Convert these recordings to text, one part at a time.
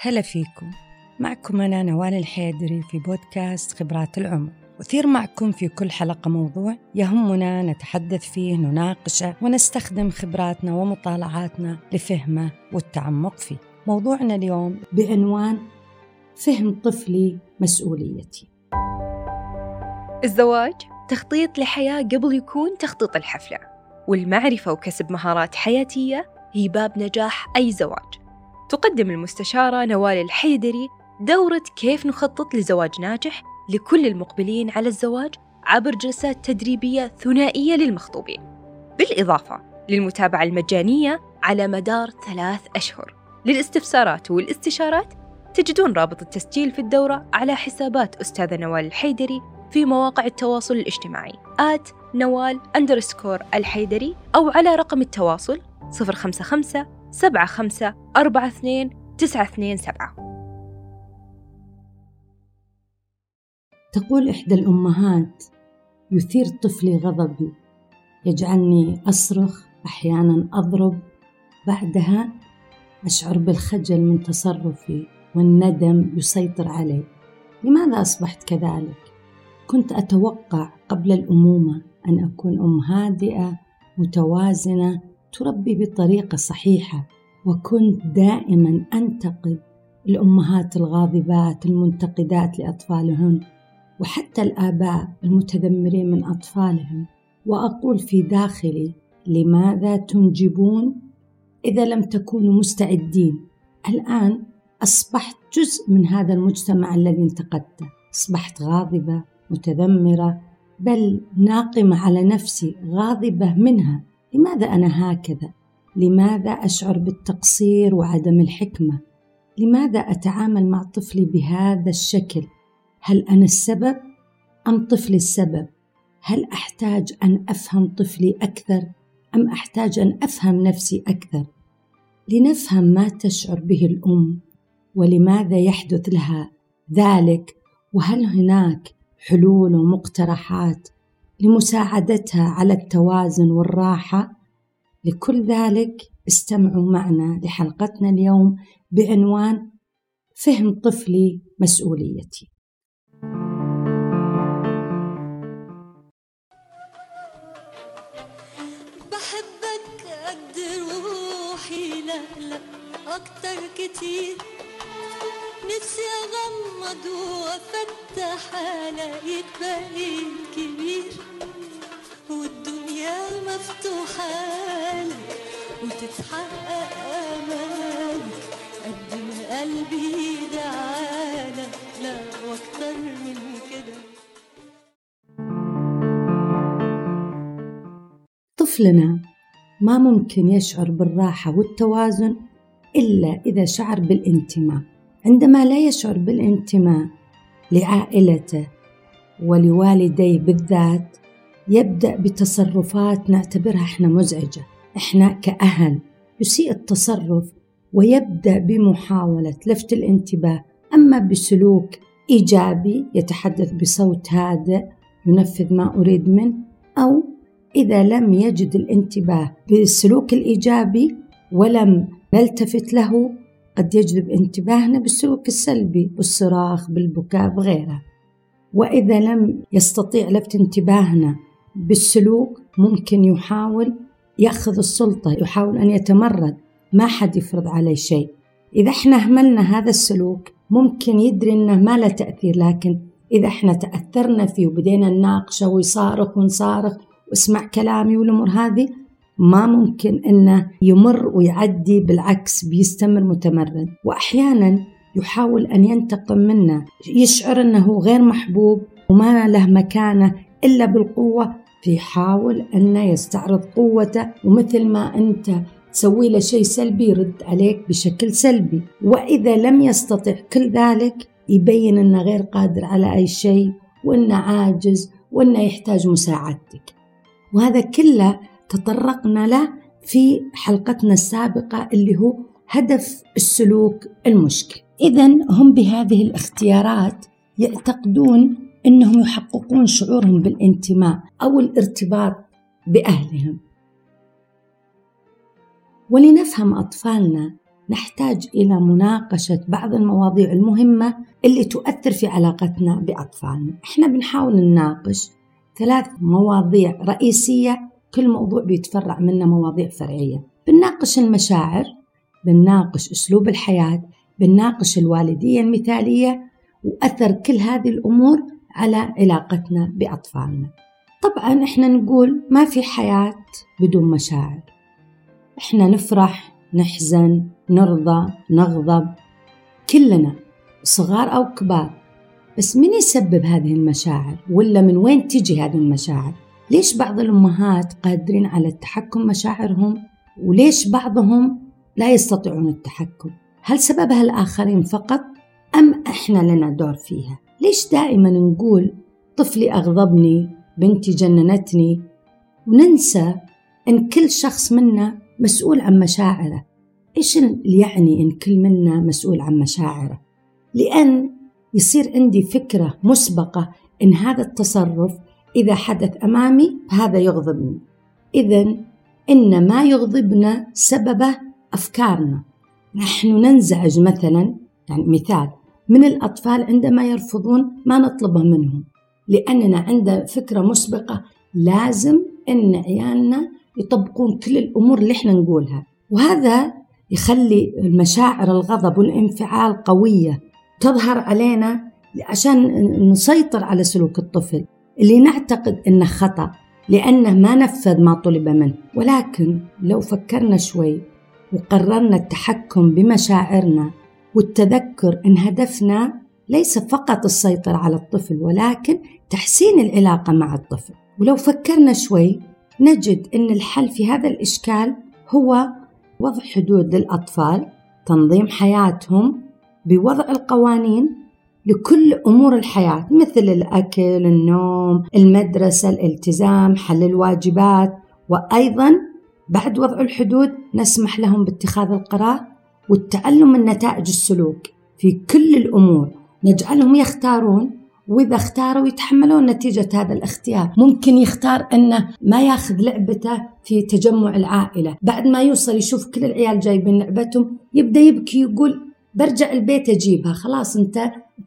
هلا فيكم. معكم أنا نوال الحيدري في بودكاست خبرات العمر. أثير معكم في كل حلقة موضوع يهمنا نتحدث فيه نناقشه ونستخدم خبراتنا ومطالعاتنا لفهمه والتعمق فيه. موضوعنا اليوم بعنوان فهم طفلي مسؤوليتي. الزواج تخطيط لحياة قبل يكون تخطيط الحفلة والمعرفة وكسب مهارات حياتية هي باب نجاح أي زواج. تقدم المستشارة نوال الحيدري دورة كيف نخطط لزواج ناجح لكل المقبلين على الزواج عبر جلسات تدريبية ثنائية للمخطوبين. بالإضافة للمتابعة المجانية على مدار ثلاث أشهر. للاستفسارات والاستشارات تجدون رابط التسجيل في الدورة على حسابات أستاذة نوال الحيدري في مواقع التواصل الاجتماعي آت نوال الحيدري أو على رقم التواصل 055 75 42 927 تقول إحدى الأمهات يثير طفلي غضبي يجعلني أصرخ أحيانا أضرب بعدها أشعر بالخجل من تصرفي والندم يسيطر علي. لماذا أصبحت كذلك؟ كنت أتوقع قبل الأمومة أن أكون أم هادئة متوازنة تربي بطريقة صحيحة. وكنت دائما أنتقد الأمهات الغاضبات المنتقدات لأطفالهن وحتى الآباء المتذمرين من أطفالهم وأقول في داخلي لماذا تنجبون إذا لم تكونوا مستعدين؟ الآن أصبحت جزء من هذا المجتمع الذي انتقدته. أصبحت غاضبة متذمرة بل ناقمة على نفسي غاضبة منها. لماذا أنا هكذا؟ لماذا أشعر بالتقصير وعدم الحكمة؟ لماذا أتعامل مع طفلي بهذا الشكل؟ هل أنا السبب أم طفلي السبب؟ هل أحتاج أن أفهم طفلي أكثر أم أحتاج أن أفهم نفسي أكثر؟ لنفهم ما تشعر به الأم ولماذا يحدث لها ذلك وهل هناك حلول ومقترحات لمساعدتها على التوازن والراحة لكل ذلك استمعوا معنا لحلقتنا اليوم بعنوان فهم طفلي مسؤوليتي. بحبك قد روحي لا لا أكتر كتير. نفسي أغمض وأفتح ألاقيك بقيت كبير والدنيا مفتوحة لك وتتحقق أمالك قد قلبي دعالك لا وأكتر من كده. طفلنا ما ممكن يشعر بالراحة والتوازن إلا إذا شعر بالانتماء. عندما لا يشعر بالانتماء لعائلته ولوالديه بالذات يبدأ بتصرفات نعتبرها إحنا مزعجة إحنا كأهل. يسيء التصرف ويبدأ بمحاولة لفت الانتباه. أما بسلوك إيجابي يتحدث بصوت هادئ ينفذ ما أريد منه أو إذا لم يجد الانتباه بالسلوك الإيجابي ولم نلتفت له قد يجذب انتباهنا بالسلوك السلبي بالصراخ بالبكاء بغيره. وإذا لم يستطيع لفت انتباهنا بالسلوك ممكن يحاول يأخذ السلطة يحاول أن يتمرد. ما حد يفرض عليه شيء. إذا إحنا أهملنا هذا السلوك ممكن يدري أنه ما له تأثير لكن إذا إحنا تأثرنا فيه وبدينا نناقشه ويصارخ ونصارخ واسمع كلامي والأمور هذه ما ممكن إنه يمر ويعدي بالعكس بيستمر متمرد. واحيانا يحاول أن ينتقم منا يشعر إنه غير محبوب وما له مكانة إلا بالقوة فيحاول انه يستعرض قوته ومثل ما أنت تسوي له شيء سلبي يرد عليك بشكل سلبي. وإذا لم يستطع كل ذلك يبين أنه غير قادر على أي شيء وأنه عاجز وأنه يحتاج مساعدتك. وهذا كله تطرقنا له في حلقتنا السابقة اللي هو هدف السلوك المشكل. إذا هم بهذه الاختيارات يعتقدون أنهم يحققون شعورهم بالانتماء أو الارتباط بأهلهم. ولنفهم أطفالنا نحتاج إلى مناقشة بعض المواضيع المهمة اللي تؤثر في علاقتنا بأطفالنا. إحنا بنحاول نناقش ثلاث مواضيع رئيسية كل موضوع بيتفرع منه مواضيع فرعية. بنناقش المشاعر بنناقش أسلوب الحياة بنناقش الوالدية المثالية وأثر كل هذه الأمور على علاقتنا بأطفالنا. طبعا إحنا نقول ما في حياة بدون مشاعر. إحنا نفرح نحزن نرضى نغضب كلنا صغار أو كبار. بس من يسبب هذه المشاعر ولا من وين تجي هذه المشاعر؟ ليش بعض الأمهات قادرين على التحكم مشاعرهم؟ وليش بعضهم لا يستطيعون التحكم؟ هل سببها الآخرين فقط أم إحنا لنا دور فيها؟ ليش دائما نقول طفلي أغضبني بنتي جننتني؟ وننسى أن كل شخص منا مسؤول عن مشاعره. إيش يعني إن كل منا مسؤول عن مشاعره؟ لأن يصير عندي فكرة مسبقة إن هذا التصرف إذا حدث أمامي فهذا يغضبني. إذا إن ما يغضبنا سببه أفكارنا. نحن ننزعج مثلا يعني مثال من الأطفال عندما يرفضون ما نطلبه منهم لأننا عند فكرة مسبقة لازم أن عيالنا يطبقون كل الأمور اللي إحنا نقولها. وهذا يخلي المشاعر الغضب والانفعال قوية تظهر علينا عشان نسيطر على سلوك الطفل اللي نعتقد إنه خطأ لأنه ما نفذ ما طلب منه. ولكن لو فكرنا شوي وقررنا التحكم بمشاعرنا والتذكر إن هدفنا ليس فقط السيطرة على الطفل ولكن تحسين العلاقة مع الطفل. ولو فكرنا شوي نجد إن الحل في هذا الإشكال هو وضع حدود للأطفال تنظيم حياتهم بوضع القوانين لكل أمور الحياة مثل الأكل النوم المدرسة الالتزام حل الواجبات. وأيضا بعد وضع الحدود نسمح لهم باتخاذ القرار والتعلم من نتائج السلوك في كل الأمور. نجعلهم يختارون وإذا اختاروا يتحملون نتيجة هذا الاختيار. ممكن يختار أنه ما ياخذ لعبته في تجمع العائلة. بعد ما يوصل يشوف كل العيال جايبين لعبتهم يبدأ يبكي يقول برجع البيت أجيبها. خلاص أنت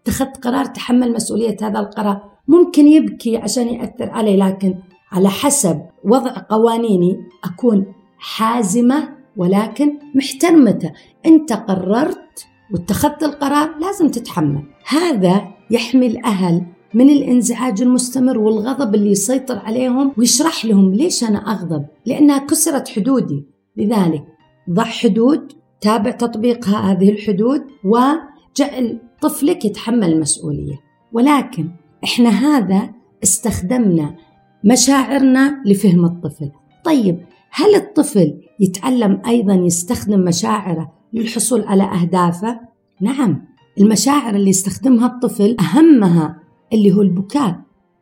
اتخذت قرار تحمل مسؤولية هذا القرار. ممكن يبكي عشان يأثر عليه لكن على حسب وضع قوانيني أكون حازمة ولكن محترمته أنت قررت واتخذت القرار لازم تتحمل. هذا يحمي الأهل من الإنزعاج المستمر والغضب اللي يسيطر عليهم ويشرح لهم ليش أنا أغضب لأنها كسرت حدودي. لذلك ضع حدود تابع تطبيق هذه الحدود وجعل طفلك يتحمل المسؤولية. ولكن إحنا هذا استخدمنا مشاعرنا لفهم الطفل. طيب هل الطفل يتعلم أيضا يستخدم مشاعره للحصول على أهدافه؟ نعم المشاعر اللي يستخدمها الطفل أهمها اللي هو البكاء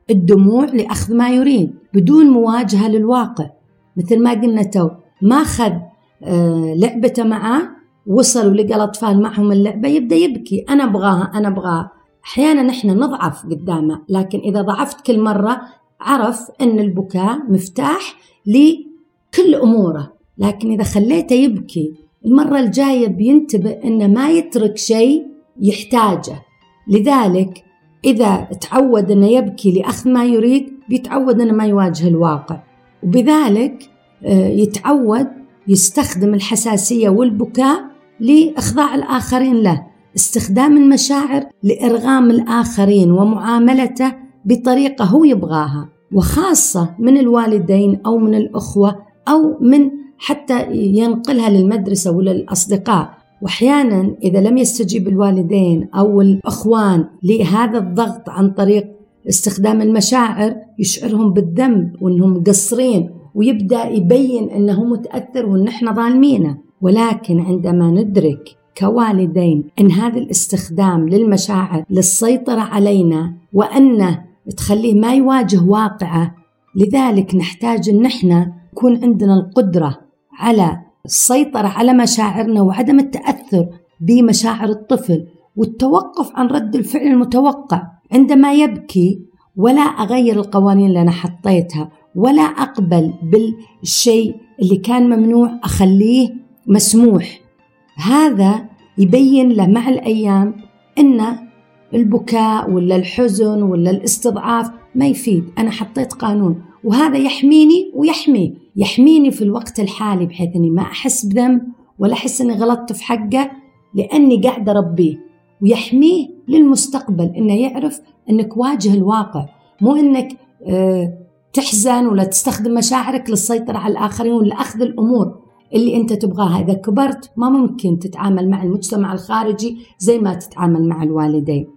الدموع لأخذ ما يريد بدون مواجهة للواقع. مثل ما قلنا تو ما أخذ آه لعبته معاه وصل ولقى الأطفال معهم اللعبة يبدأ يبكي. أنا أبغاها أنا أبغاها. أحيانا نحن نضعف قدامه لكن إذا ضعفت كل مرة عرف أن البكاء مفتاح لكل أموره لكن إذا خليته يبكي المرة الجاية بينتبه أنه ما يترك شيء يحتاجه. لذلك إذا تعود أنه يبكي لأخذ ما يريد بيتعود أنه ما يواجه الواقع. وبذلك آه، يتعود يستخدم الحساسية والبكاء لإخضاع الآخرين له استخدام المشاعر لإرغام الآخرين ومعاملته بطريقة هو يبغاها. وخاصة من الوالدين أو من الأخوة أو من حتى ينقلها للمدرسة وللأصدقاء وأحيانا إذا لم يستجيب الوالدين أو الأخوان لهذا الضغط عن طريق استخدام المشاعر يشعرهم بالذنب وإنهم مقصرين ويبدأ يبين إنه متأثر وإن إحنا ظالمينه. ولكن عندما ندرك كوالدين إن هذا الاستخدام للمشاعر للسيطرة علينا وأنه تخليه ما يواجه واقعه لذلك نحتاج أن إحنا يكون عندنا القدرة على السيطرة على مشاعرنا وعدم التأثر بمشاعر الطفل والتوقف عن رد الفعل المتوقع. عندما يبكي ولا أغير القوانين اللي أنا حطيتها ولا أقبل بالشيء اللي كان ممنوع أخليه مسموح. هذا يبين له مع الأيام أن البكاء ولا الحزن ولا الاستضعاف ما يفيد. أنا حطيت قانون وهذا يحميني ويحميه يحميني في الوقت الحالي بحيث أني ما أحس بذنب ولا أحس أني غلطت في حقه لأني قاعدة أربيه. ويحميه للمستقبل أنه يعرف أنك واجه الواقع مو أنك أه تحزن ولا تستخدم مشاعرك للسيطرة على الآخرين ولا أخذ الأمور اللي أنت تبغاها. إذا كبرت ما ممكن تتعامل مع المجتمع الخارجي زي ما تتعامل مع الوالدين.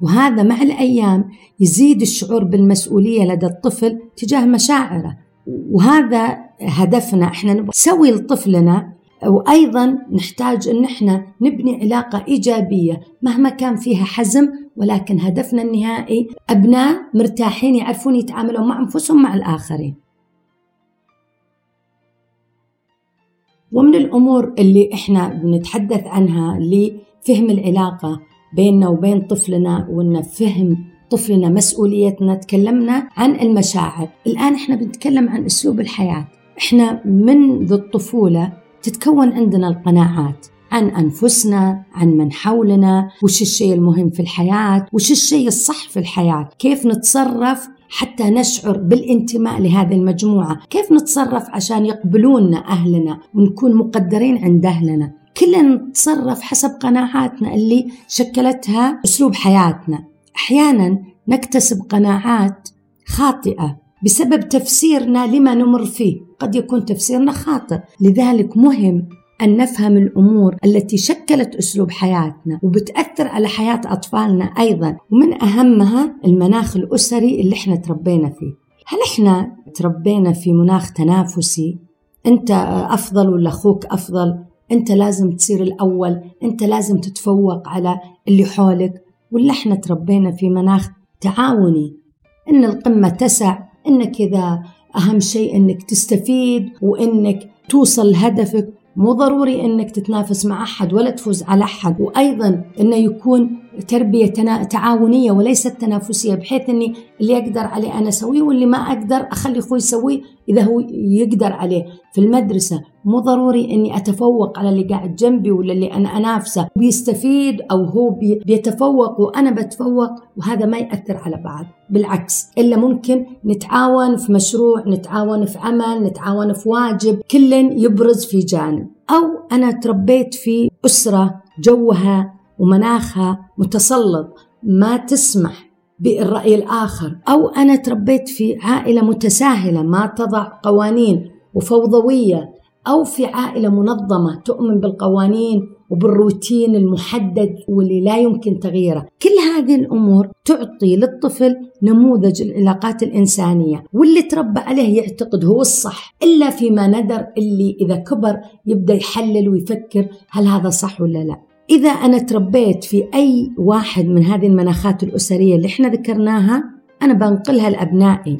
وهذا مع الأيام يزيد الشعور بالمسؤولية لدى الطفل تجاه مشاعره وهذا هدفنا إحنا نبغى نسوي لطفلنا وأيضا نحتاج إن إحنا نبني علاقة إيجابية مهما كان فيها حزم ولكن هدفنا النهائي أبناء مرتاحين يعرفون يتعاملون مع أنفسهم مع الآخرين. ومن الأمور اللي إحنا بنتحدث عنها لفهم العلاقة بيننا وبين طفلنا وإن فهم طفلنا مسؤوليتنا تكلمنا عن المشاعر. الآن إحنا بنتكلم عن أسلوب الحياة. إحنا منذ الطفولة تتكون عندنا القناعات عن أنفسنا عن من حولنا وش الشيء المهم في الحياة وش الشيء الصح في الحياة كيف نتصرف حتى نشعر بالانتماء لهذه المجموعة كيف نتصرف عشان يقبلوننا أهلنا ونكون مقدرين عند أهلنا. كلنا نتصرف حسب قناعاتنا اللي شكلتها أسلوب حياتنا. أحيانا نكتسب قناعات خاطئة بسبب تفسيرنا لما نمر فيه. قد يكون تفسيرنا خاطئ. لذلك مهم أن نفهم الأمور التي شكلت أسلوب حياتنا وبتأثر على حياة أطفالنا أيضا. ومن أهمها المناخ الأسري اللي إحنا تربينا فيه. هل إحنا تربينا في مناخ تنافسي؟ أنت أفضل ولا أخوك أفضل؟ أنت لازم تصير الأول أنت لازم تتفوق على اللي حولك. ولا إحنا تربينا في مناخ تعاوني. إن القمة تسع إنك إذا أهم شيء إنك تستفيد وإنك توصل لهدفك. مو ضروري إنك تتنافس مع أحد ولا تفوز على أحد. وأيضا إنه يكون تربية تعاونية وليست تنافسية بحيث إني اللي أقدر عليه أنا أسويه واللي ما أقدر أخلي أخوي يسويه إذا هو يقدر عليه. في المدرسة مو ضروري إني أتفوق على اللي قاعد جنبي ولا اللي أنا أنافسه. بيستفيد أو هو بيتفوق وأنا بتفوق وهذا ما يأثر على بعض. بالعكس إلا ممكن نتعاون في مشروع نتعاون في عمل نتعاون في واجب كل يبرز في جانب. أو أنا تربيت في أسرة جوها ومناخها متسلط ما تسمح بالرأي الآخر. أو أنا تربيت في عائلة متساهلة ما تضع قوانين وفوضوية أو في عائلة منظمة تؤمن بالقوانين وبالروتين المحدد واللي لا يمكن تغييره. كل هذه الأمور تعطي للطفل نموذج العلاقات الإنسانية واللي تربى عليه يعتقد هو الصح إلا فيما ندر اللي إذا كبر يبدأ يحلل ويفكر هل هذا صح ولا لا. إذا أنا تربيت في أي واحد من هذه المناخات الأسرية اللي إحنا ذكرناها أنا بنقلها لأبنائي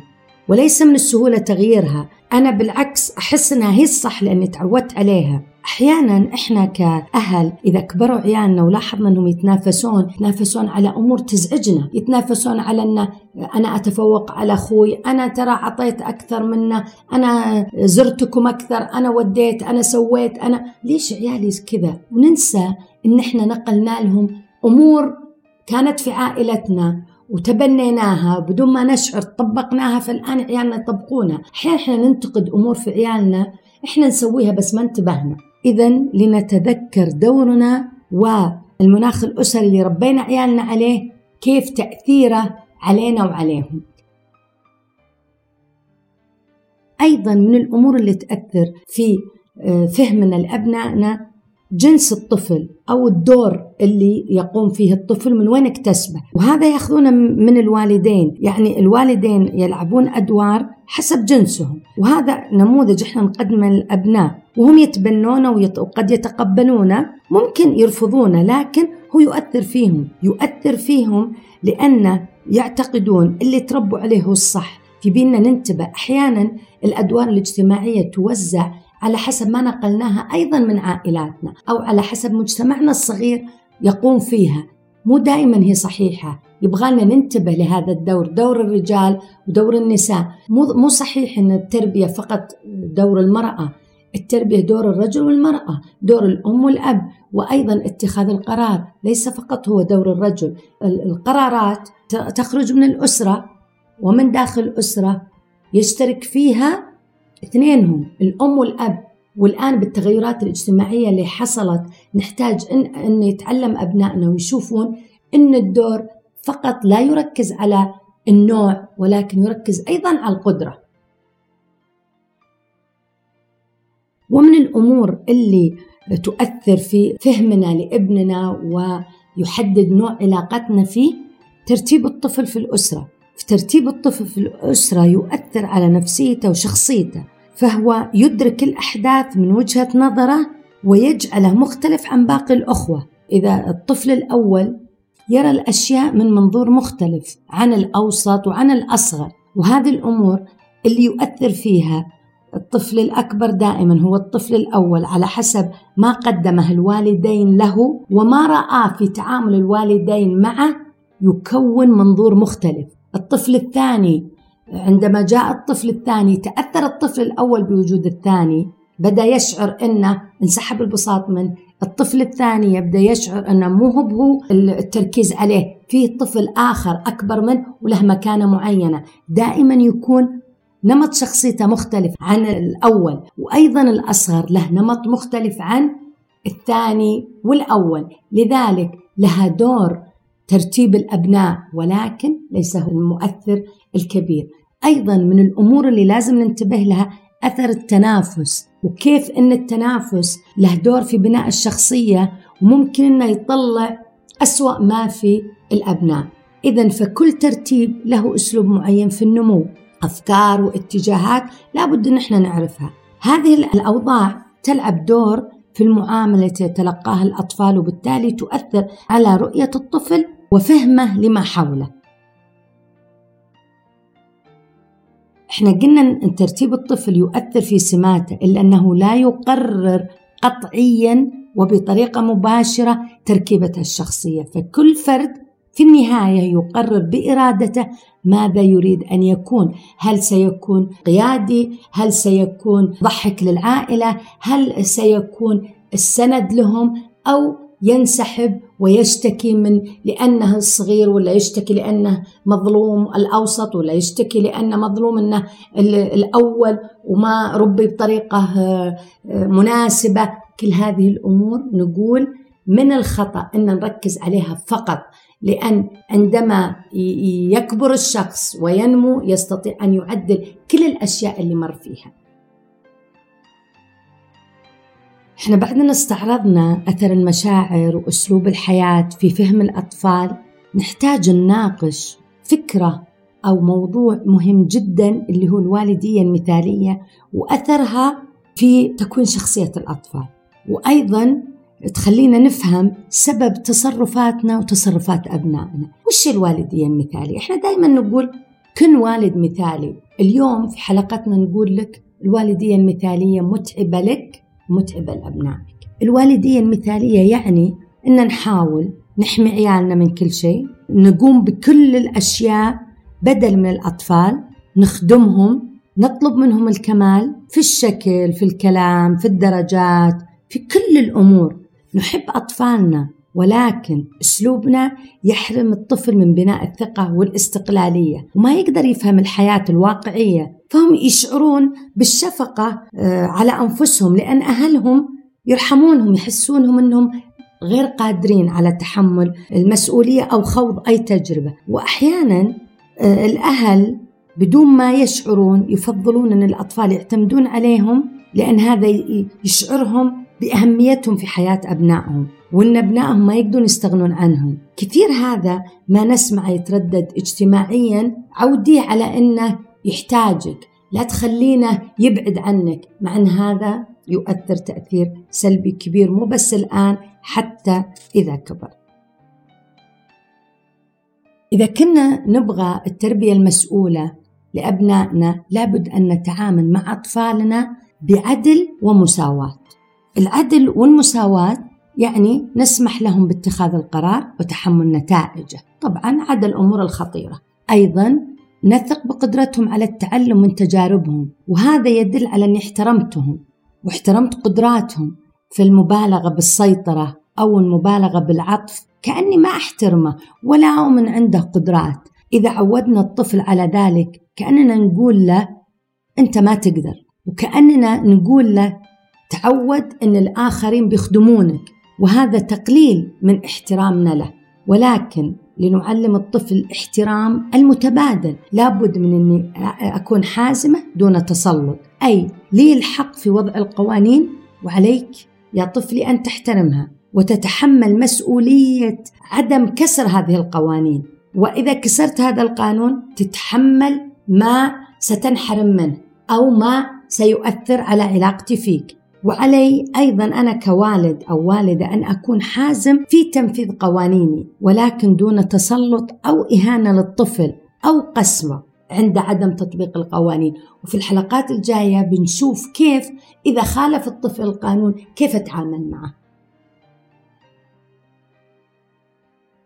وليس من السهولة تغييرها. أنا بالعكس أحس أنها هي الصح لأني تعودت عليها. أحيانا إحنا كأهل إذا كبروا عيالنا ولاحظنا أنهم يتنافسون يتنافسون على أمور تزعجنا يتنافسون على أن أنا أتفوق على أخوي أنا ترى عطيت أكثر منه أنا زرتكم أكثر أنا وديت أنا سويت أنا ليش عيالي كذا؟ وننسى أن إحنا نقلنا لهم أمور كانت في عائلتنا. وتبنيناها بدون ما نشعر طبقناها فالآن عيالنا يطبقونها. أحيانا إحنا ننتقد أمور في عيالنا إحنا نسويها بس ما انتبهنا. إذا لنتذكر دورنا والمناخ الأسري اللي ربينا عيالنا عليه كيف تأثيره علينا وعليهم. أيضا من الأمور اللي تأثر في آه، فهمنا لأبنائنا جنس الطفل أو الدور اللي يقوم فيه الطفل من وين اكتسبه. وهذا يأخذونه من الوالدين. يعني الوالدين يلعبون أدوار حسب جنسهم. وهذا نموذج إحنا نقدمه للأبناء. وهم يتبنونه وقد يتقبلونه. ممكن يرفضونه لكن هو يؤثر فيهم. يؤثر فيهم لأن يعتقدون اللي تربوا عليه هو الصح. يبينا ننتبه أحيانا الأدوار الاجتماعية توزع على حسب ما نقلناها أيضا من عائلاتنا أو على حسب مجتمعنا الصغير يقوم فيها. مو دائما هي صحيحة. يبغالنا ننتبه لهذا الدور دور الرجال ودور النساء. مو مو صحيح إن التربية فقط دور المرأة. التربية دور الرجل والمرأة دور الأم والأب وأيضا اتخاذ القرار. ليس فقط هو دور الرجل. القرارات تخرج من الأسرة ومن داخل الأسرة يشترك فيها اثنينهم الأم والأب. والآن بالتغيرات الاجتماعية اللي حصلت نحتاج إن, أن يتعلم أبنائنا ويشوفون أن الدور فقط لا يركز على النوع ولكن يركز أيضا على القدرة. ومن الأمور اللي تؤثر في فهمنا لابننا ويحدد نوع علاقتنا فيه ترتيب الطفل في الأسرة. ترتيب الطفل في الأسرة يؤثر على نفسيته وشخصيته فهو يدرك الأحداث من وجهة نظره ويجعله مختلف عن باقي الأخوة. إذا الطفل الأول يرى الأشياء من منظور مختلف عن الأوسط وعن الأصغر وهذه الأمور اللي يؤثر فيها الطفل الأكبر دائما هو الطفل الأول على حسب ما قدمه الوالدين له وما رآه في تعامل الوالدين معه يكون منظور مختلف. الطفل الثاني عندما جاء الطفل الثاني تأثر الطفل الأول بوجود الثاني بدأ يشعر أنه انسحب البساط من الطفل الثاني يبدأ يشعر أنه مو هو التركيز عليه فيه طفل آخر أكبر منه وله مكانة معينة. دائما يكون نمط شخصيته مختلف عن الأول وأيضا الأصغر له نمط مختلف عن الثاني والأول. لذلك لها دور ترتيب الأبناء ولكن ليس هو المؤثر الكبير. أيضا من الأمور اللي لازم ننتبه لها أثر التنافس وكيف أن التنافس له دور في بناء الشخصية وممكن أنه يطلع أسوأ ما في الأبناء. إذا فكل ترتيب له أسلوب معين في النمو أفكار واتجاهات لابد أن إحنا نعرفها. هذه الأوضاع تلعب دور في المعاملة يتلقاها الأطفال وبالتالي تؤثر على رؤية الطفل وفهمه لما حوله. إحنا قلنا إن ترتيب الطفل يؤثر في سماته إلا أنه لا يقرر قطعيا وبطريقة مباشرة تركيبته الشخصية. فكل فرد في النهاية يقرر بإرادته ماذا يريد أن يكون. هل سيكون قيادي؟ هل سيكون ضحك للعائلة؟ هل سيكون السند لهم؟ أو ينسحب ويشتكي من لأنه الصغير ولا يشتكي لأنه مظلوم الأوسط ولا يشتكي لأنه مظلوم أنه الأول وما ربي بطريقة آه، مناسبة. كل هذه الأمور نقول من الخطأ أن نركز عليها فقط لأن عندما يكبر الشخص وينمو يستطيع أن يعدل كل الأشياء اللي مر فيها. إحنا بعدنا استعرضنا أثر المشاعر وأسلوب الحياة في فهم الأطفال نحتاج نناقش فكرة أو موضوع مهم جدا اللي هو الوالدية المثالية وأثرها في تكوين شخصية الأطفال. وأيضا تخلينا نفهم سبب تصرفاتنا وتصرفات أبنائنا. وش الوالدية المثالية؟ إحنا دائما نقول كن والد مثالي. اليوم في حلقتنا نقول لك الوالدية المثالية متعبة لك متعبة لأبنائك الوالدية المثالية يعني أن نحاول نحمي عيالنا من كل شيء نقوم بكل الأشياء بدل من الأطفال نخدمهم نطلب منهم الكمال في الشكل في الكلام في الدرجات في كل الأمور. نحب أطفالنا ولكن أسلوبنا يحرم الطفل من بناء الثقة والاستقلالية وما يقدر يفهم الحياة الواقعية. فهم يشعرون بالشفقة آه، على أنفسهم لأن أهلهم يرحمونهم يحسونهم إنهم غير قادرين على تحمل المسؤولية أو خوض أي تجربة. واحيانا آه، الأهل بدون ما يشعرون يفضلون إن الأطفال يعتمدون عليهم لأن هذا يشعرهم بأهميتهم في حياة أبنائهم. وان ابنائهم ما يقدرون يستغنون عنهم كثير هذا ما نسمع يتردد اجتماعيا. عوديه على إنه يحتاجك. لا تخلينه يبعد عنك. مع إن هذا يؤثر تأثير سلبي كبير مو بس الآن حتى إذا كبر. إذا كنا نبغى التربية المسؤولة لأبنائنا لابد أن نتعامل مع أطفالنا بعدل ومساواة. العدل والمساواة يعني نسمح لهم باتخاذ القرار وتحمل نتائجه. طبعا عدا الأمور الخطيرة. أيضا نثق بقدرتهم على التعلم من تجاربهم وهذا يدل على أني احترمتهم واحترمت قدراتهم في المبالغة بالسيطرة أو المبالغة بالعطف. كأني ما أحترمه ولا أؤمن عنده قدرات. إذا عودنا الطفل على ذلك كأننا نقول له أنت ما تقدر وكأننا نقول له تعود أن الآخرين بيخدمونك. وهذا تقليل من احترامنا له ولكن لنعلم الطفل الاحترام المتبادل. لابد من أني أكون حازمة دون تسلط. أي لي الحق في وضع القوانين وعليك يا طفلي أن تحترمها. وتتحمل مسؤولية عدم كسر هذه القوانين. وإذا كسرت هذا القانون تتحمل ما ستنحرم منه أو ما سيؤثر على علاقتي فيك. وعلي أيضا أنا كوالد أو والدة أن أكون حازم في تنفيذ قوانيني ولكن دون تسلط أو إهانة للطفل أو قسوه عند عدم تطبيق القوانين. وفي الحلقات الجاية بنشوف كيف إذا خالف الطفل القانون كيف أتعامل معه.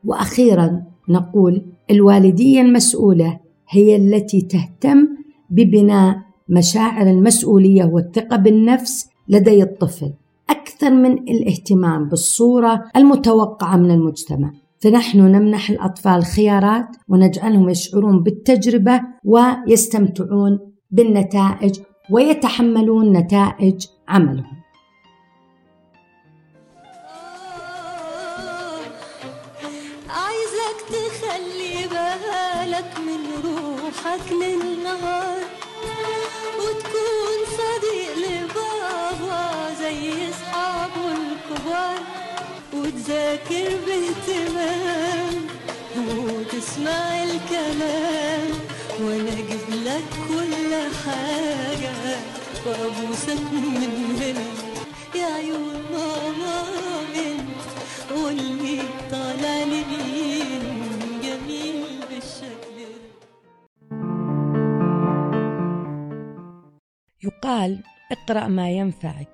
وأخيرا نقول الوالدية المسؤولة هي التي تهتم ببناء مشاعر المسؤولية والثقة بالنفس لدي الطفل أكثر من الاهتمام بالصورة المتوقعة من المجتمع. فنحن نمنح الأطفال خيارات ونجعلهم يشعرون بالتجربة ويستمتعون بالنتائج ويتحملون نتائج عملهم. عايزك تخلي بالك من روحك للنهار وتذاكر باهتمام وتسمع الكلام وأنا أجيب لك كل حاجة وأبوسك من هنا. يا عيون ماما انت قولي طالع لمين؟ جميل بالشكل. يقال اقرأ ما ينفعك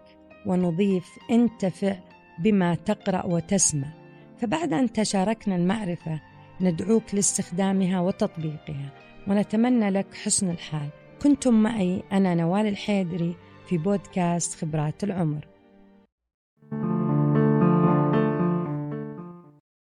ونضيف انتفع بما تقرأ وتسمع. فبعد أن تشاركنا المعرفة ندعوك لاستخدامها وتطبيقها ونتمنى لك حسن الحال. كنتم معي أنا نوال الحيدري في بودكاست خبرات العمر.